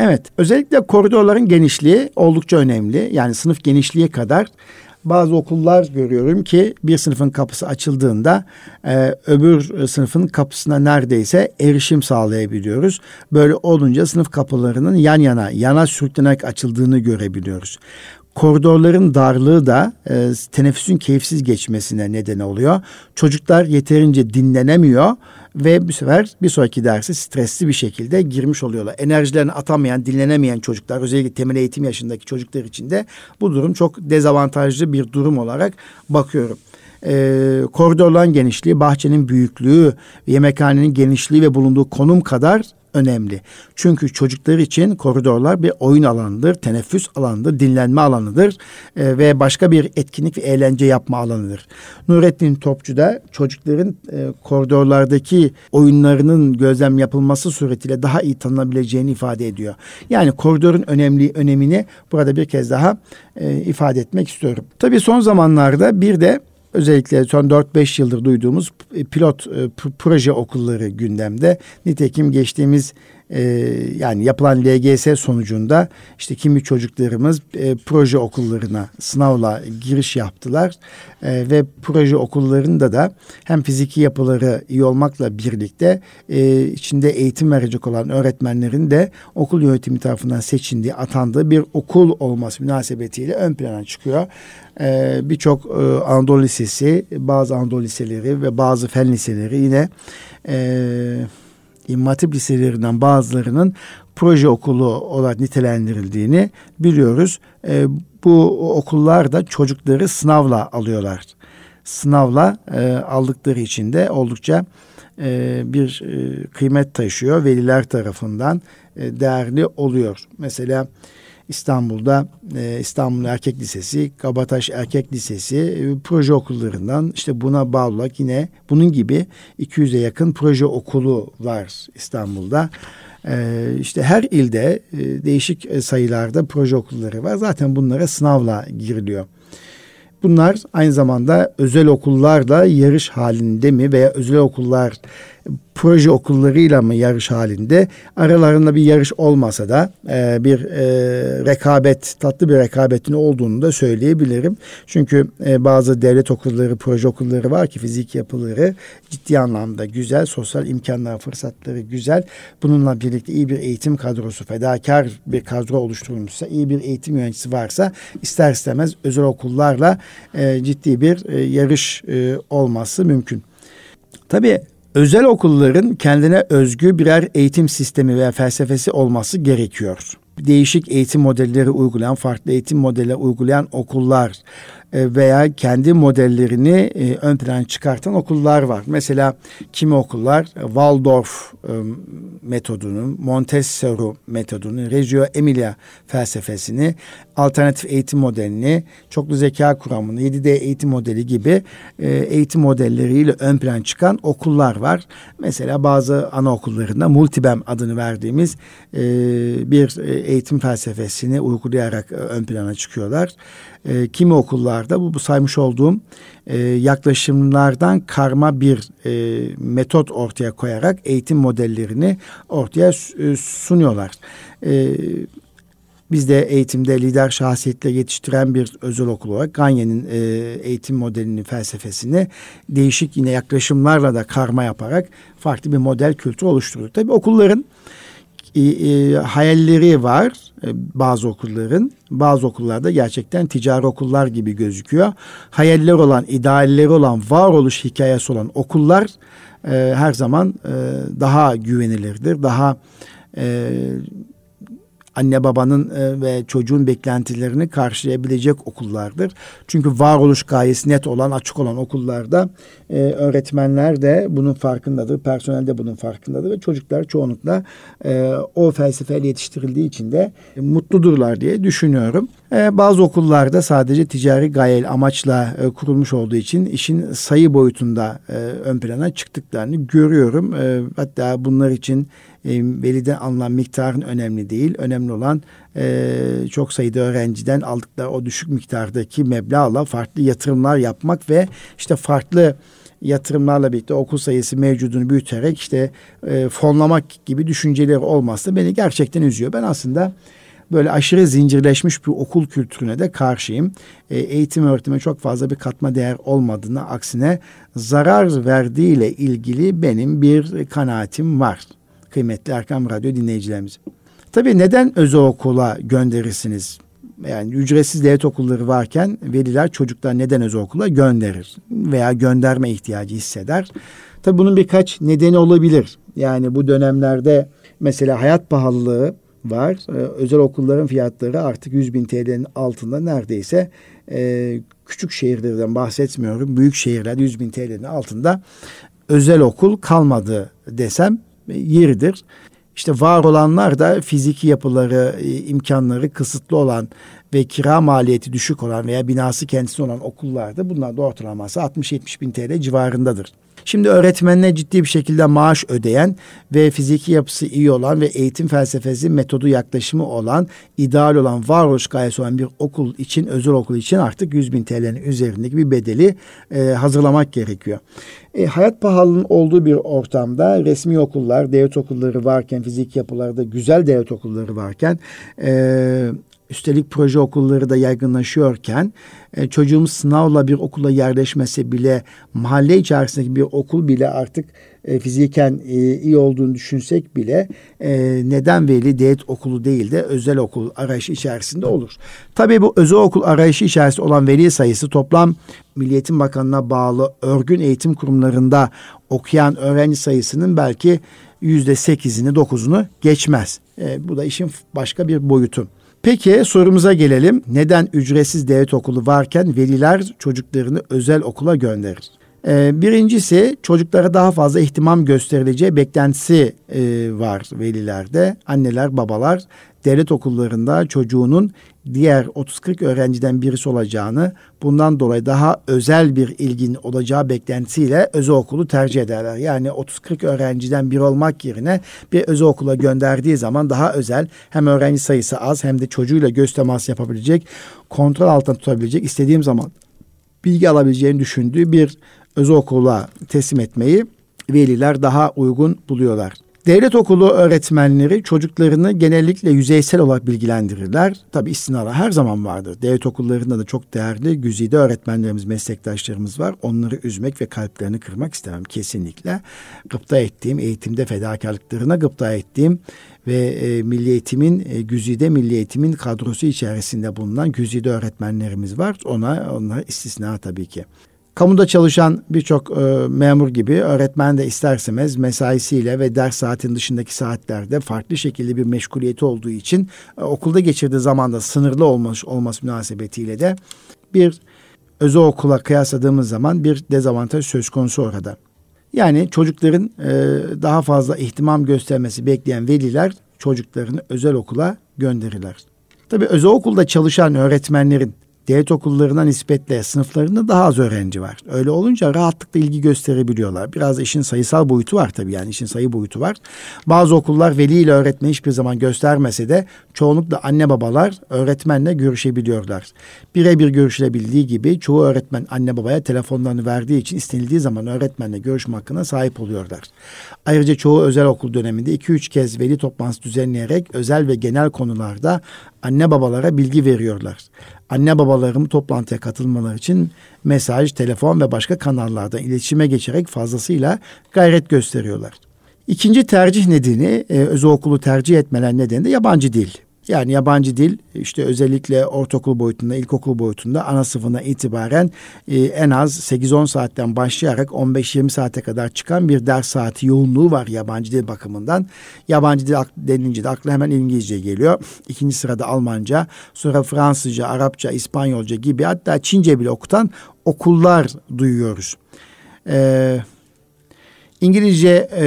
Evet, özellikle koridorların genişliği oldukça önemli. Yani sınıf genişliği kadar bazı okullar görüyorum ki bir sınıfın kapısı açıldığında e, öbür sınıfın kapısına neredeyse erişim sağlayabiliyoruz. Böyle olunca sınıf kapılarının yan yana, yana sürüklenerek açıldığını görebiliyoruz koridorların darlığı da e, teneffüsün keyifsiz geçmesine neden oluyor. Çocuklar yeterince dinlenemiyor ve bu sefer bir sonraki dersi stresli bir şekilde girmiş oluyorlar. Enerjilerini atamayan, dinlenemeyen çocuklar özellikle temel eğitim yaşındaki çocuklar için de bu durum çok dezavantajlı bir durum olarak bakıyorum e, koridorların genişliği, bahçenin büyüklüğü, yemekhanenin genişliği ve bulunduğu konum kadar önemli. Çünkü çocuklar için koridorlar bir oyun alanıdır, teneffüs alanıdır, dinlenme alanıdır e, ve başka bir etkinlik ve eğlence yapma alanıdır. Nurettin Topçu da çocukların e, koridorlardaki oyunlarının gözlem yapılması suretiyle daha iyi tanınabileceğini ifade ediyor. Yani koridorun önemli önemini burada bir kez daha e, ifade etmek istiyorum. Tabii son zamanlarda bir de özellikle son 4-5 yıldır duyduğumuz pilot e, proje okulları gündemde. Nitekim geçtiğimiz e, yani yapılan LGS sonucunda işte kimi çocuklarımız e, proje okullarına sınavla giriş yaptılar e, ve proje okullarında da hem fiziki yapıları iyi olmakla birlikte e, içinde eğitim verecek olan öğretmenlerin de okul yönetimi tarafından seçildiği, atandığı bir okul olması münasebetiyle ön plana çıkıyor. E, Birçok e, Anadolu Lisesi, bazı Anadolu Liseleri ve bazı fen liseleri yine e, İmam liselerinden bazılarının proje okulu olarak nitelendirildiğini biliyoruz. E, bu okullar da çocukları sınavla alıyorlar. Sınavla e, aldıkları için de oldukça e, bir e, kıymet taşıyor. Veliler tarafından e, değerli oluyor. Mesela İstanbul'da e, İstanbul Erkek Lisesi, Kabataş Erkek Lisesi e, proje okullarından işte buna bağlı olarak yine bunun gibi 200'e yakın proje okulu var İstanbul'da. E, işte her ilde e, değişik sayılarda proje okulları var. Zaten bunlara sınavla giriliyor. Bunlar aynı zamanda özel okullarla yarış halinde mi veya özel okullar proje okullarıyla mı yarış halinde aralarında bir yarış olmasa da e, bir e, rekabet tatlı bir rekabetin olduğunu da söyleyebilirim. Çünkü e, bazı devlet okulları proje okulları var ki fizik yapıları ciddi anlamda güzel sosyal imkanlar fırsatları güzel. Bununla birlikte iyi bir eğitim kadrosu fedakar bir kadro oluşturulmuşsa iyi bir eğitim yöneticisi varsa ister istemez özel okullarla e, ciddi bir e, yarış e, olması mümkün. Tabii özel okulların kendine özgü birer eğitim sistemi veya felsefesi olması gerekiyor. Değişik eğitim modelleri uygulayan, farklı eğitim modelleri uygulayan okullar veya kendi modellerini e, ön plana çıkartan okullar var. Mesela kimi okullar Waldorf e, metodunu, Montessori metodunu, Reggio Emilia felsefesini, alternatif eğitim modelini, çoklu zeka kuramını, 7D eğitim modeli gibi eğitim modelleriyle ön plan çıkan okullar var. Mesela bazı anaokullarında Multibem adını verdiğimiz bir eğitim felsefesini uygulayarak ön plana çıkıyorlar. Kimi okullar okullarda bu, bu saymış olduğum e, yaklaşımlardan karma bir e, metot ortaya koyarak eğitim modellerini ortaya e, sunuyorlar. E, biz de eğitimde lider şahsiyetle yetiştiren bir özel okul olarak Ganye'nin e, eğitim modelinin felsefesini değişik yine yaklaşımlarla da karma yaparak farklı bir model kültürü oluşturuyor. Tabii okulların e, e, hayalleri var e, bazı okulların. Bazı okullarda gerçekten ticari okullar gibi gözüküyor. Hayaller olan, idealleri olan, varoluş hikayesi olan okullar her zaman daha güvenilirdir. Daha anne babanın e, ve çocuğun beklentilerini karşılayabilecek okullardır. Çünkü varoluş gayesi net olan, açık olan okullarda e, öğretmenler de bunun farkındadır, personel de bunun farkındadır ve çocuklar çoğunlukla e, o felsefeyle yetiştirildiği için de mutludurlar diye düşünüyorum. E, bazı okullarda sadece ticari gayel amaçla e, kurulmuş olduğu için işin sayı boyutunda e, ön plana çıktıklarını görüyorum. E, hatta bunlar için e, veliden alınan miktarın önemli değil. Önemli olan e, çok sayıda öğrenciden aldıkları o düşük miktardaki meblağla farklı yatırımlar yapmak ve işte farklı yatırımlarla birlikte okul sayısı mevcudunu büyüterek işte e, fonlamak gibi düşünceleri olması beni gerçekten üzüyor. Ben aslında böyle aşırı zincirleşmiş bir okul kültürüne de karşıyım. E, eğitim öğretime çok fazla bir katma değer olmadığını aksine zarar verdiğiyle ilgili benim bir kanaatim var. Kıymetli Erkam Radyo dinleyicilerimiz. Tabii neden özel okula gönderirsiniz? Yani ücretsiz devlet okulları varken veliler çocuklar neden özel okula gönderir veya gönderme ihtiyacı hisseder. Tabii bunun birkaç nedeni olabilir. Yani bu dönemlerde mesela hayat pahalılığı var. Ee, özel okulların fiyatları artık 100 bin TL'nin altında neredeyse e, küçük şehirlerden bahsetmiyorum. Büyük şehirler 100 bin TL'nin altında özel okul kalmadı desem yeridir. İşte var olanlar da fiziki yapıları, e, imkanları kısıtlı olan ve kira maliyeti düşük olan veya binası kendisi olan okullarda bunlar da ortalaması 60-70 bin TL civarındadır. Şimdi öğretmenine ciddi bir şekilde maaş ödeyen ve fiziki yapısı iyi olan ve eğitim felsefesi metodu yaklaşımı olan, ideal olan, varoluş gayesi olan bir okul için, özel okul için artık 100 bin TL'nin üzerindeki bir bedeli e, hazırlamak gerekiyor. E, hayat pahalılığının olduğu bir ortamda resmi okullar, devlet okulları varken, fizik yapılarda güzel devlet okulları varken e, üstelik proje okulları da yaygınlaşıyorken e, çocuğumuz sınavla bir okula yerleşmesi bile mahalle içerisindeki bir okul bile artık e, fiziken e, iyi olduğunu düşünsek bile e, neden veli devlet okulu değil de özel okul arayışı içerisinde olur. Tabii bu özel okul arayışı içerisinde olan veli sayısı toplam Milliyetin Bakanı'na bağlı örgün eğitim kurumlarında okuyan öğrenci sayısının belki yüzde sekizini dokuzunu geçmez. E, bu da işin başka bir boyutu. Peki sorumuza gelelim. Neden ücretsiz devlet okulu varken veliler çocuklarını özel okula gönderir? Ee, birincisi çocuklara daha fazla ihtimam gösterileceği beklentisi e, var velilerde. Anneler, babalar devlet okullarında çocuğunun diğer 30-40 öğrenciden birisi olacağını, bundan dolayı daha özel bir ilgin olacağı beklentisiyle özel okulu tercih ederler. Yani 30-40 öğrenciden biri olmak yerine bir özel okula gönderdiği zaman daha özel hem öğrenci sayısı az hem de çocuğuyla göz teması yapabilecek, kontrol altında tutabilecek, istediğim zaman bilgi alabileceğini düşündüğü bir özel okula teslim etmeyi veliler daha uygun buluyorlar. Devlet okulu öğretmenleri çocuklarını genellikle yüzeysel olarak bilgilendirirler. Tabi istinalar her zaman vardır. Devlet okullarında da çok değerli güzide öğretmenlerimiz, meslektaşlarımız var. Onları üzmek ve kalplerini kırmak istemem kesinlikle. Gıpta ettiğim, eğitimde fedakarlıklarına gıpta ettiğim ve e, milli eğitimin, e, güzide milli eğitimin kadrosu içerisinde bulunan güzide öğretmenlerimiz var. Ona, onlar istisna tabii ki. Kamuda çalışan birçok e, memur gibi öğretmen de isterseniz mesaisiyle ve ders saatin dışındaki saatlerde farklı şekilde bir meşguliyeti olduğu için e, okulda geçirdiği zamanda sınırlı olmuş olması münasebetiyle de bir özel okula kıyasladığımız zaman bir dezavantaj söz konusu orada. Yani çocukların e, daha fazla ihtimam göstermesi bekleyen veliler çocuklarını özel okula gönderirler. Tabii özel okulda çalışan öğretmenlerin devlet okullarına nispetle sınıflarında daha az öğrenci var. Öyle olunca rahatlıkla ilgi gösterebiliyorlar. Biraz işin sayısal boyutu var tabii yani işin sayı boyutu var. Bazı okullar veli ile öğretmen hiçbir zaman göstermese de çoğunlukla anne babalar öğretmenle görüşebiliyorlar. Birebir görüşülebildiği gibi çoğu öğretmen anne babaya telefonlarını verdiği için istenildiği zaman öğretmenle görüşme hakkına sahip oluyorlar. Ayrıca çoğu özel okul döneminde 2-3 kez veli toplantısı düzenleyerek özel ve genel konularda anne babalara bilgi veriyorlar. Anne babalarım toplantıya katılmaları için mesaj, telefon ve başka kanallardan iletişime geçerek fazlasıyla gayret gösteriyorlar. İkinci tercih nedeni, e, özel okulu tercih etmeler nedeni de yabancı dil. Yani yabancı dil işte özellikle ortaokul boyutunda, ilkokul boyutunda ana sınıfına itibaren e, en az 8-10 saatten başlayarak 15-20 saate kadar çıkan bir ders saati yoğunluğu var yabancı dil bakımından. Yabancı dil denince de akla hemen İngilizce geliyor. İkinci sırada Almanca, sonra Fransızca, Arapça, İspanyolca gibi hatta Çince bile okutan okullar duyuyoruz. Ee, İngilizce e,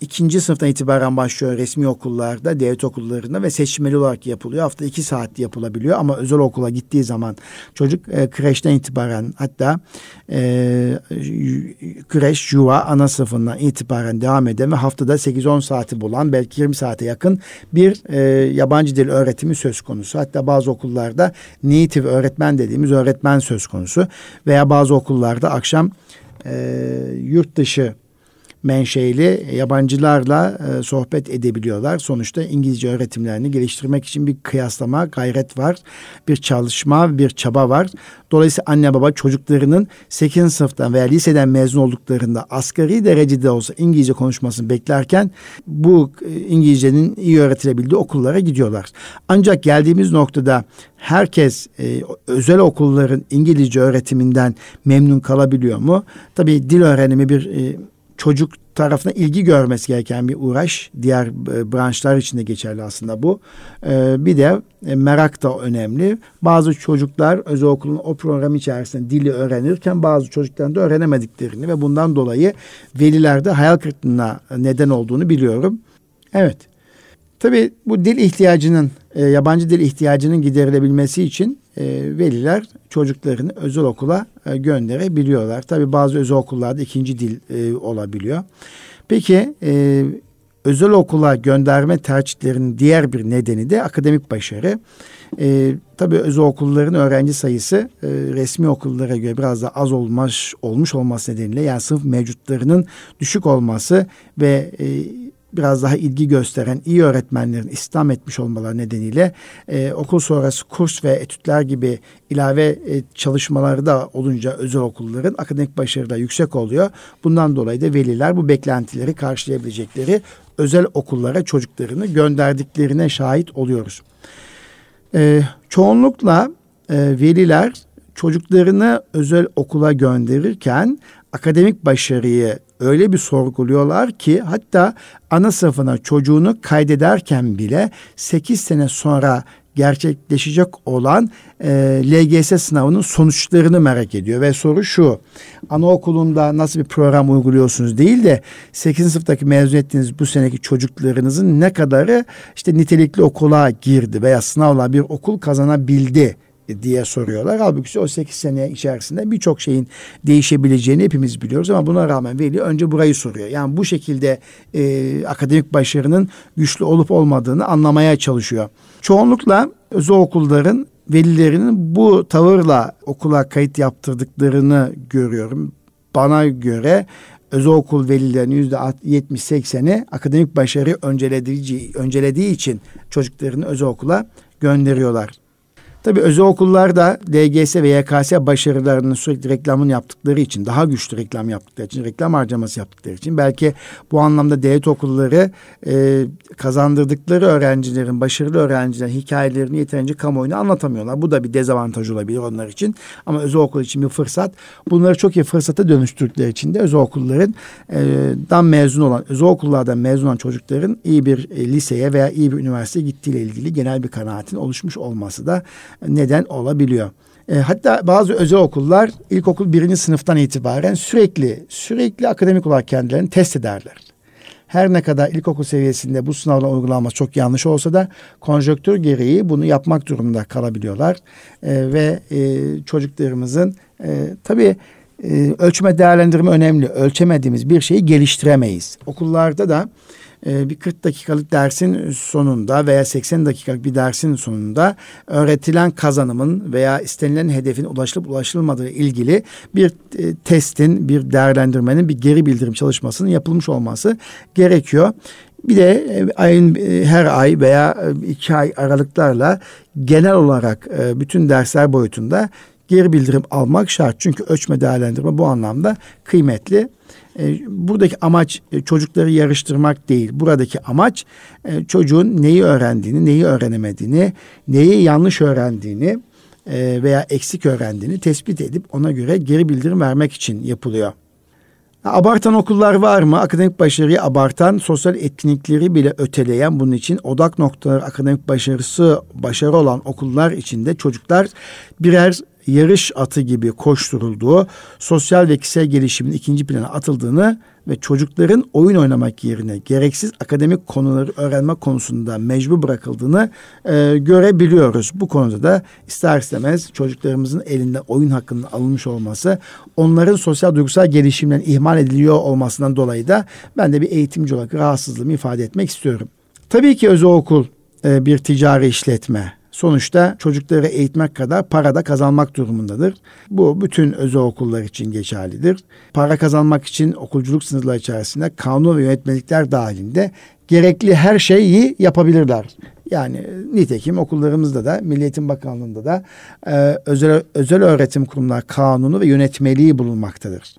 ikinci sınıftan itibaren başlıyor resmi okullarda, devlet okullarında ve seçmeli olarak yapılıyor. Hafta iki saat yapılabiliyor ama özel okula gittiği zaman çocuk e, kreşten itibaren hatta e, kreş, yuva, ana sınıfından itibaren devam eden ve haftada 8-10 saati bulan belki 20 saate yakın bir e, yabancı dil öğretimi söz konusu. Hatta bazı okullarda native öğretmen dediğimiz öğretmen söz konusu veya bazı okullarda akşam e, yurt dışı menşeili yabancılarla e, sohbet edebiliyorlar. Sonuçta İngilizce öğretimlerini geliştirmek için bir kıyaslama, gayret var. Bir çalışma, bir çaba var. Dolayısıyla anne baba çocuklarının 8. sınıftan veya liseden mezun olduklarında asgari derecede olsa İngilizce konuşmasını beklerken bu e, İngilizcenin iyi öğretilebildiği okullara gidiyorlar. Ancak geldiğimiz noktada herkes e, özel okulların İngilizce öğretiminden memnun kalabiliyor mu? Tabii dil öğrenimi bir e, çocuk tarafına ilgi görmesi gereken bir uğraş. Diğer e, branşlar için de geçerli aslında bu. E, bir de e, merak da önemli. Bazı çocuklar özel okulun o program içerisinde dili öğrenirken bazı çocukların da öğrenemediklerini ve bundan dolayı velilerde hayal kırıklığına neden olduğunu biliyorum. Evet. Tabii bu dil ihtiyacının, yabancı dil ihtiyacının giderilebilmesi için e, veliler çocuklarını özel okula e, gönderebiliyorlar. Tabii bazı özel okullarda ikinci dil e, olabiliyor. Peki e, özel okula gönderme tercihlerinin diğer bir nedeni de akademik başarı. E, tabii özel okulların öğrenci sayısı e, resmi okullara göre biraz daha az olmuş olmuş olması nedeniyle yani sınıf mevcutlarının düşük olması ve e, biraz daha ilgi gösteren iyi öğretmenlerin istihdam etmiş olmaları nedeniyle e, okul sonrası kurs ve etütler gibi ilave e, çalışmaları da olunca özel okulların akademik başarı da yüksek oluyor. Bundan dolayı da veliler bu beklentileri karşılayabilecekleri özel okullara çocuklarını gönderdiklerine şahit oluyoruz. E, çoğunlukla e, veliler çocuklarını özel okula gönderirken akademik başarıyı öyle bir sorguluyorlar ki hatta ana sınıfına çocuğunu kaydederken bile 8 sene sonra gerçekleşecek olan e, LGS sınavının sonuçlarını merak ediyor. Ve soru şu, anaokulunda nasıl bir program uyguluyorsunuz değil de 8. sınıftaki mezun ettiğiniz bu seneki çocuklarınızın ne kadarı işte nitelikli okula girdi veya sınavla bir okul kazanabildi diye soruyorlar. Halbuki o 8 sene içerisinde birçok şeyin değişebileceğini hepimiz biliyoruz ama buna rağmen veli önce burayı soruyor. Yani bu şekilde e, akademik başarının güçlü olup olmadığını anlamaya çalışıyor. Çoğunlukla özel okulların velilerinin bu tavırla okula kayıt yaptırdıklarını görüyorum. Bana göre özel okul velilerinin yüzde 70-80'i akademik başarı öncelediği, öncelediği için çocuklarını özel okula gönderiyorlar. Tabii özel okullarda DGS ve YKS başarılarının sürekli reklamını yaptıkları için, daha güçlü reklam yaptıkları için, reklam harcaması yaptıkları için belki bu anlamda devlet okulları e, kazandırdıkları öğrencilerin, başarılı öğrencilerin hikayelerini yeterince kamuoyuna anlatamıyorlar. Bu da bir dezavantaj olabilir onlar için. Ama özel okul için bir fırsat. Bunları çok iyi fırsata dönüştürdükleri için de özel okulların e, dan mezun olan, özel okullardan mezun olan çocukların iyi bir e, liseye veya iyi bir üniversiteye gittiğiyle ilgili genel bir kanaatin oluşmuş olması da neden olabiliyor. E, hatta bazı özel okullar ilkokul birinci sınıftan itibaren sürekli sürekli akademik olarak kendilerini test ederler. Her ne kadar ilkokul seviyesinde bu sınavla uygulanması çok yanlış olsa da konjöktür gereği bunu yapmak durumunda kalabiliyorlar. E, ve e, çocuklarımızın e, tabii e, ölçme değerlendirme önemli. Ölçemediğimiz bir şeyi geliştiremeyiz. Okullarda da e, bir 40 dakikalık dersin sonunda veya 80 dakikalık bir dersin sonunda öğretilen kazanımın veya istenilen hedefin ulaşılıp ulaşılmadığı ilgili bir e, testin, bir değerlendirmenin, bir geri bildirim çalışmasının yapılmış olması gerekiyor. Bir de e, ayın her ay veya iki ay aralıklarla genel olarak bütün dersler boyutunda geri bildirim almak şart. Çünkü ölçme değerlendirme bu anlamda kıymetli. E, buradaki amaç e, çocukları yarıştırmak değil. Buradaki amaç e, çocuğun neyi öğrendiğini, neyi öğrenemediğini, neyi yanlış öğrendiğini veya eksik öğrendiğini tespit edip ona göre geri bildirim vermek için yapılıyor. Abartan okullar var mı? Akademik başarıyı abartan, sosyal etkinlikleri bile öteleyen bunun için odak noktaları akademik başarısı başarı olan okullar içinde çocuklar birer yarış atı gibi koşturulduğu, sosyal ve kişisel gelişimin ikinci plana atıldığını ve çocukların oyun oynamak yerine gereksiz akademik konuları öğrenme konusunda mecbur bırakıldığını e, görebiliyoruz. Bu konuda da ister istemez çocuklarımızın elinden oyun hakkının alınmış olması, onların sosyal duygusal gelişimden ihmal ediliyor olmasından dolayı da ben de bir eğitimci olarak rahatsızlığımı ifade etmek istiyorum. Tabii ki özel okul e, bir ticari işletme sonuçta çocukları eğitmek kadar para da kazanmak durumundadır. Bu bütün özel okullar için geçerlidir. Para kazanmak için okulculuk sınırları içerisinde kanun ve yönetmelikler dahilinde gerekli her şeyi yapabilirler. Yani nitekim okullarımızda da Milli Eğitim Bakanlığı'nda da e, özel özel öğretim kurumlar kanunu ve yönetmeliği bulunmaktadır.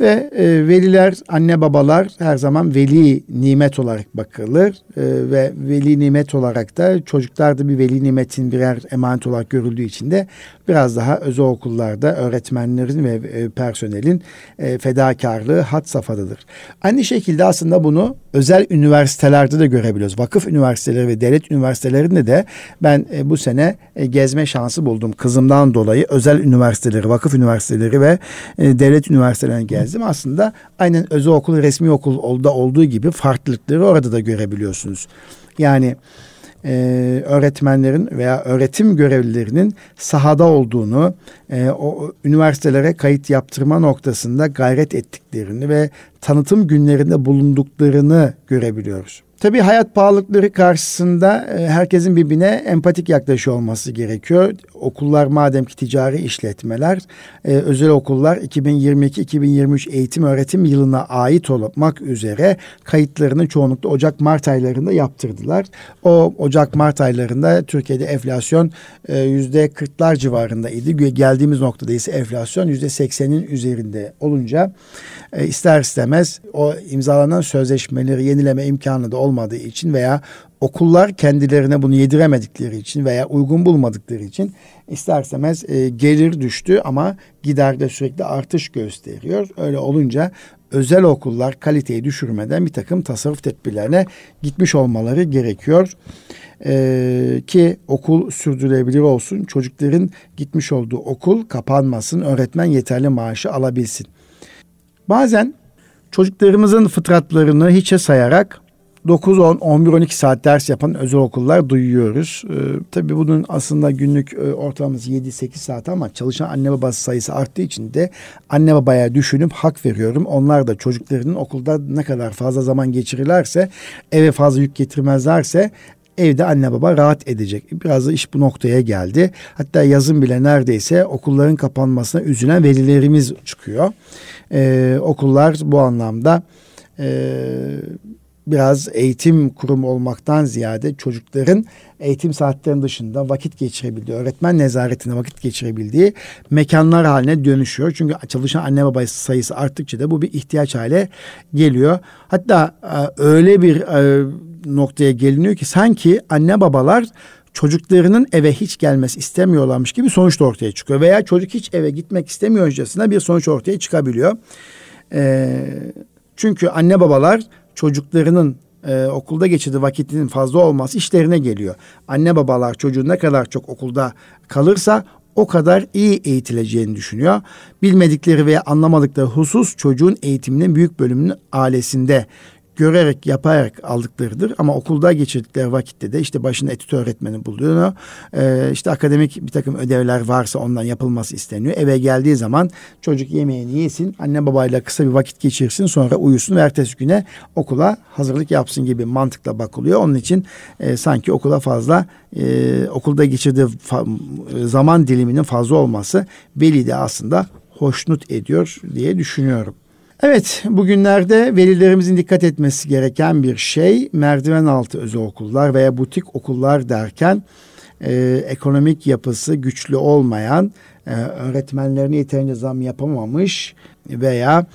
Ve e, veliler, anne babalar her zaman veli nimet olarak bakılır. E, ve veli nimet olarak da çocuklar da bir veli nimetin birer emanet olarak görüldüğü için de biraz daha özel okullarda öğretmenlerin ve e, personelin e, fedakarlığı hat safhadadır. Aynı şekilde aslında bunu özel üniversitelerde de görebiliyoruz. Vakıf üniversiteleri ve devlet üniversitelerinde de ben e, bu sene e, gezme şansı buldum. Kızımdan dolayı özel üniversiteleri, vakıf üniversiteleri ve e, devlet üniversitelerine gezdim. Aslında aynen özel okul, resmi okulda olduğu gibi farklılıkları orada da görebiliyorsunuz. Yani e, öğretmenlerin veya öğretim görevlilerinin sahada olduğunu, e, o üniversitelere kayıt yaptırma noktasında gayret ettiklerini ve tanıtım günlerinde bulunduklarını görebiliyoruz. Tabii hayat pahalılıkları karşısında e, herkesin birbirine empatik yaklaşıyor olması gerekiyor. Okullar madem ki ticari işletmeler, e, özel okullar 2022-2023 eğitim öğretim yılına ait olmak üzere kayıtlarını çoğunlukla Ocak-Mart aylarında yaptırdılar. O Ocak-Mart aylarında Türkiye'de enflasyon e, yüzde kırklar civarındaydı. Geldiğimiz noktada ise enflasyon yüzde seksenin üzerinde olunca ister istemez o imzalanan sözleşmeleri yenileme imkanı da olmadığı için veya okullar kendilerine bunu yediremedikleri için veya uygun bulmadıkları için isterseniz e, gelir düştü ama giderde sürekli artış gösteriyor. Öyle olunca özel okullar kaliteyi düşürmeden bir takım tasarruf tedbirlerine gitmiş olmaları gerekiyor. Ee, ki okul sürdürülebilir olsun. Çocukların gitmiş olduğu okul kapanmasın. Öğretmen yeterli maaşı alabilsin. Bazen çocuklarımızın fıtratlarını hiçe sayarak 9, 10, 11, 12 saat ders yapan özel okullar duyuyoruz. Ee, tabii bunun aslında günlük e, ortalaması 7-8 saat ama çalışan anne baba sayısı arttığı için de anne babaya düşünüp hak veriyorum. Onlar da çocuklarının okulda ne kadar fazla zaman geçirirlerse, eve fazla yük getirmezlerse evde anne baba rahat edecek. Biraz da iş bu noktaya geldi. Hatta yazın bile neredeyse okulların kapanmasına üzülen velilerimiz çıkıyor. Ee, okullar bu anlamda e, biraz eğitim kurumu olmaktan ziyade çocukların eğitim saatlerinin dışında vakit geçirebildiği, öğretmen nezaretinde vakit geçirebildiği mekanlar haline dönüşüyor. Çünkü çalışan anne baba sayısı arttıkça da bu bir ihtiyaç hale geliyor. Hatta e, öyle bir e, noktaya geliniyor ki sanki anne babalar çocuklarının eve hiç gelmesi istemiyorlarmış gibi sonuç da ortaya çıkıyor. Veya çocuk hiç eve gitmek istemiyorcasına bir sonuç ortaya çıkabiliyor. E, çünkü anne babalar çocuklarının e, okulda geçirdiği vakitinin fazla olması işlerine geliyor. Anne babalar çocuğun ne kadar çok okulda kalırsa o kadar iyi eğitileceğini düşünüyor. Bilmedikleri veya anlamadıkları husus çocuğun eğitiminin büyük bölümünün ailesinde görerek yaparak aldıklarıdır. Ama okulda geçirdikleri vakitte de işte başında etüt öğretmeni buluyor. Ee, işte akademik bir takım ödevler varsa ondan yapılması isteniyor. Eve geldiği zaman çocuk yemeğini yesin, anne babayla kısa bir vakit geçirsin sonra uyusun ve ertesi güne okula hazırlık yapsın gibi mantıkla bakılıyor. Onun için e, sanki okula fazla e, okulda geçirdiği zaman diliminin fazla olması veli de aslında hoşnut ediyor diye düşünüyorum. Evet, bugünlerde velilerimizin dikkat etmesi gereken bir şey merdiven altı özel okullar veya butik okullar derken e, ekonomik yapısı güçlü olmayan, e, öğretmenlerine yeterince zam yapamamış veya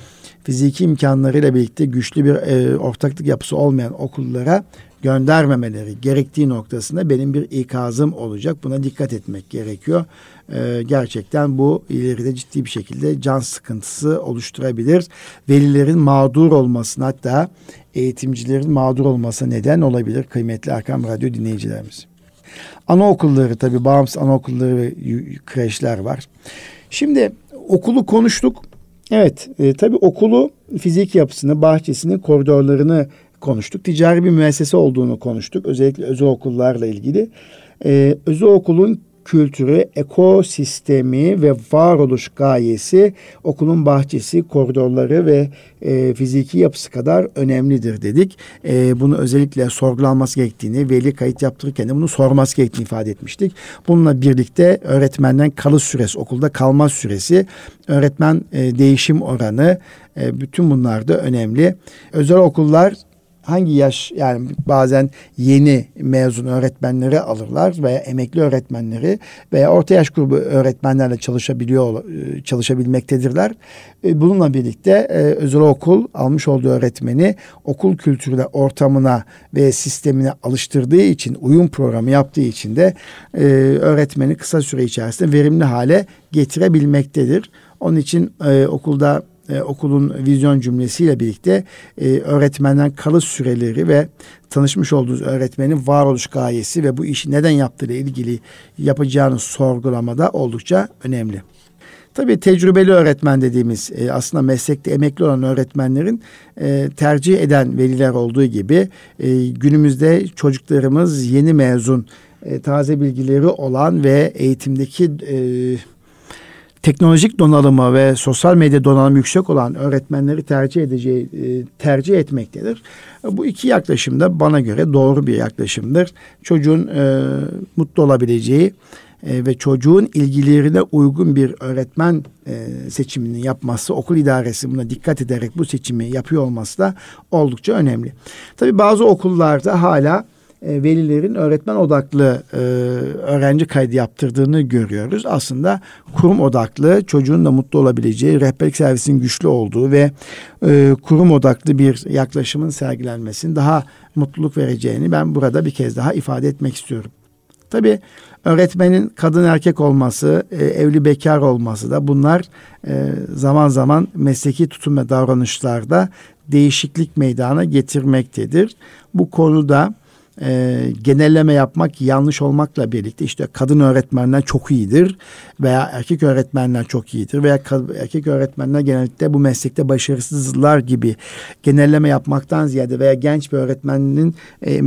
fiziki imkanlarıyla birlikte güçlü bir e, ortaklık yapısı olmayan okullara göndermemeleri gerektiği noktasında benim bir ikazım olacak. Buna dikkat etmek gerekiyor. Ee, gerçekten bu ileride ciddi bir şekilde can sıkıntısı oluşturabilir. Velilerin mağdur olmasına hatta eğitimcilerin mağdur olmasına neden olabilir kıymetli Erkam Radyo dinleyicilerimiz. Anaokulları tabi bağımsız anaokulları ve kreşler var. Şimdi okulu konuştuk. Evet e, tabi okulu fizik yapısını, bahçesini, koridorlarını konuştuk. Ticari bir müessese olduğunu konuştuk. Özellikle özel okullarla ilgili. Ee, özel okulun kültürü, ekosistemi ve varoluş gayesi okulun bahçesi, koridorları ve e, fiziki yapısı kadar önemlidir dedik. E, bunu özellikle sorgulanması gerektiğini, veli kayıt yaptırırken de bunu sorması gerektiğini ifade etmiştik. Bununla birlikte öğretmenden kalış süresi, okulda kalma süresi, öğretmen e, değişim oranı, e, bütün bunlar da önemli. Özel okullar hangi yaş yani bazen yeni mezun öğretmenleri alırlar veya emekli öğretmenleri veya orta yaş grubu öğretmenlerle çalışabiliyor e, çalışabilmektedirler. E, bununla birlikte e, özel okul almış olduğu öğretmeni okul kültürüne, ortamına ve sistemine alıştırdığı için, uyum programı yaptığı için de öğretmeni kısa süre içerisinde verimli hale getirebilmektedir. Onun için okulda e, okulun vizyon cümlesiyle birlikte e, öğretmenden kalış süreleri ve tanışmış olduğunuz öğretmenin varoluş gayesi ve bu işi neden yaptığı ilgili yapacağınız sorgulamada oldukça önemli. Tabii tecrübeli öğretmen dediğimiz e, aslında meslekte emekli olan öğretmenlerin e, tercih eden veliler olduğu gibi e, günümüzde çocuklarımız yeni mezun e, taze bilgileri olan ve eğitimdeki e, teknolojik donanımı ve sosyal medya donanımı yüksek olan öğretmenleri tercih edeceği e, tercih etmektedir. Bu iki yaklaşım da bana göre doğru bir yaklaşımdır. Çocuğun e, mutlu olabileceği e, ve çocuğun ilgilerine uygun bir öğretmen e, seçimini yapması, okul idaresi buna dikkat ederek bu seçimi yapıyor olması da oldukça önemli. Tabii bazı okullarda hala e, velilerin öğretmen odaklı e, öğrenci kaydı yaptırdığını görüyoruz. Aslında kurum odaklı çocuğun da mutlu olabileceği, rehberlik servisinin güçlü olduğu ve e, kurum odaklı bir yaklaşımın sergilenmesinin daha mutluluk vereceğini ben burada bir kez daha ifade etmek istiyorum. Tabii öğretmenin kadın erkek olması, evli bekar olması da bunlar zaman zaman mesleki tutum ve davranışlarda değişiklik meydana getirmektedir. Bu konuda e, genelleme yapmak yanlış olmakla birlikte işte kadın öğretmenler çok iyidir veya erkek öğretmenler çok iyidir veya erkek öğretmenler genellikle bu meslekte başarısızlar gibi genelleme yapmaktan ziyade veya genç bir öğretmenin e, e,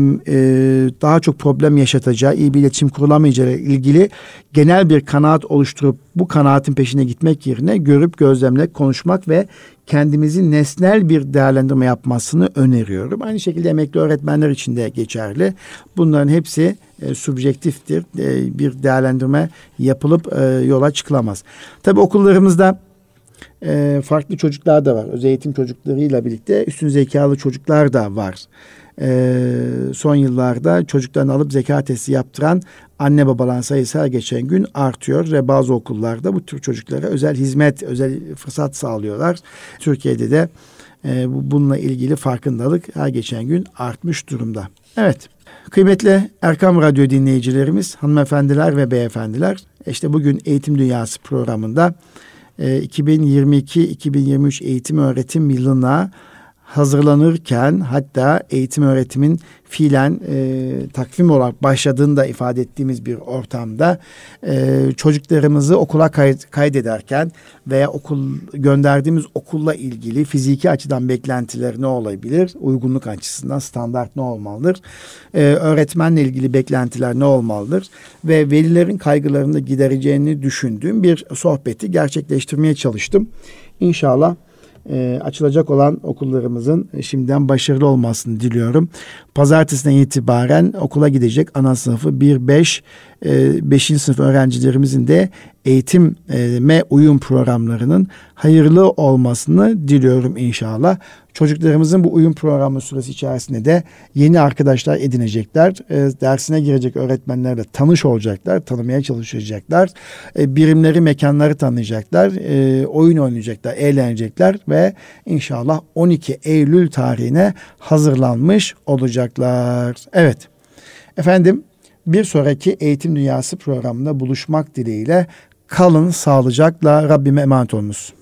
daha çok problem yaşatacağı, iyi bir iletişim kurulamayacağı ilgili genel bir kanaat oluşturup bu kanaatin peşine gitmek yerine görüp gözlemle konuşmak ve kendimizi nesnel bir değerlendirme yapmasını öneriyorum. Aynı şekilde emekli öğretmenler için de geçerli. Bunların hepsi e, subjektiftir. E, bir değerlendirme yapılıp e, yola çıkılamaz. Tabii okullarımızda e, farklı çocuklar da var. Özel eğitim çocuklarıyla birlikte üstün zekalı çocuklar da var. E, son yıllarda çocuklarını alıp zeka testi yaptıran anne babaların sayısı her geçen gün artıyor ve bazı okullarda bu tür çocuklara özel hizmet, özel fırsat sağlıyorlar. Türkiye'de de e, bununla ilgili farkındalık her geçen gün artmış durumda. Evet. Kıymetli Erkam Radyo dinleyicilerimiz, hanımefendiler ve beyefendiler, işte bugün Eğitim Dünyası programında 2022-2023 e, eğitim öğretim yılına hazırlanırken hatta eğitim öğretimin fiilen e, takvim olarak başladığını da ifade ettiğimiz bir ortamda e, çocuklarımızı okula kayıt, kaydederken veya okul gönderdiğimiz okulla ilgili fiziki açıdan beklentiler ne olabilir? Uygunluk açısından standart ne olmalıdır? E, öğretmenle ilgili beklentiler ne olmalıdır? Ve velilerin kaygılarını gidereceğini düşündüğüm bir sohbeti gerçekleştirmeye çalıştım. İnşallah e, açılacak olan okullarımızın şimdiden başarılı olmasını diliyorum. Pazartesinden itibaren okula gidecek ana sınıfı 1-5 5. sınıf öğrencilerimizin de eğitime uyum programlarının hayırlı olmasını diliyorum inşallah. Çocuklarımızın bu uyum programı süresi içerisinde de yeni arkadaşlar edinecekler. E, dersine girecek öğretmenlerle tanış olacaklar, tanımaya çalışacaklar. E, birimleri, mekanları tanıyacaklar, e, oyun oynayacaklar, eğlenecekler ve inşallah 12 Eylül tarihine hazırlanmış olacaklar. Evet. Efendim bir sonraki Eğitim Dünyası programında buluşmak dileğiyle kalın sağlıcakla Rabbime emanet olunuz.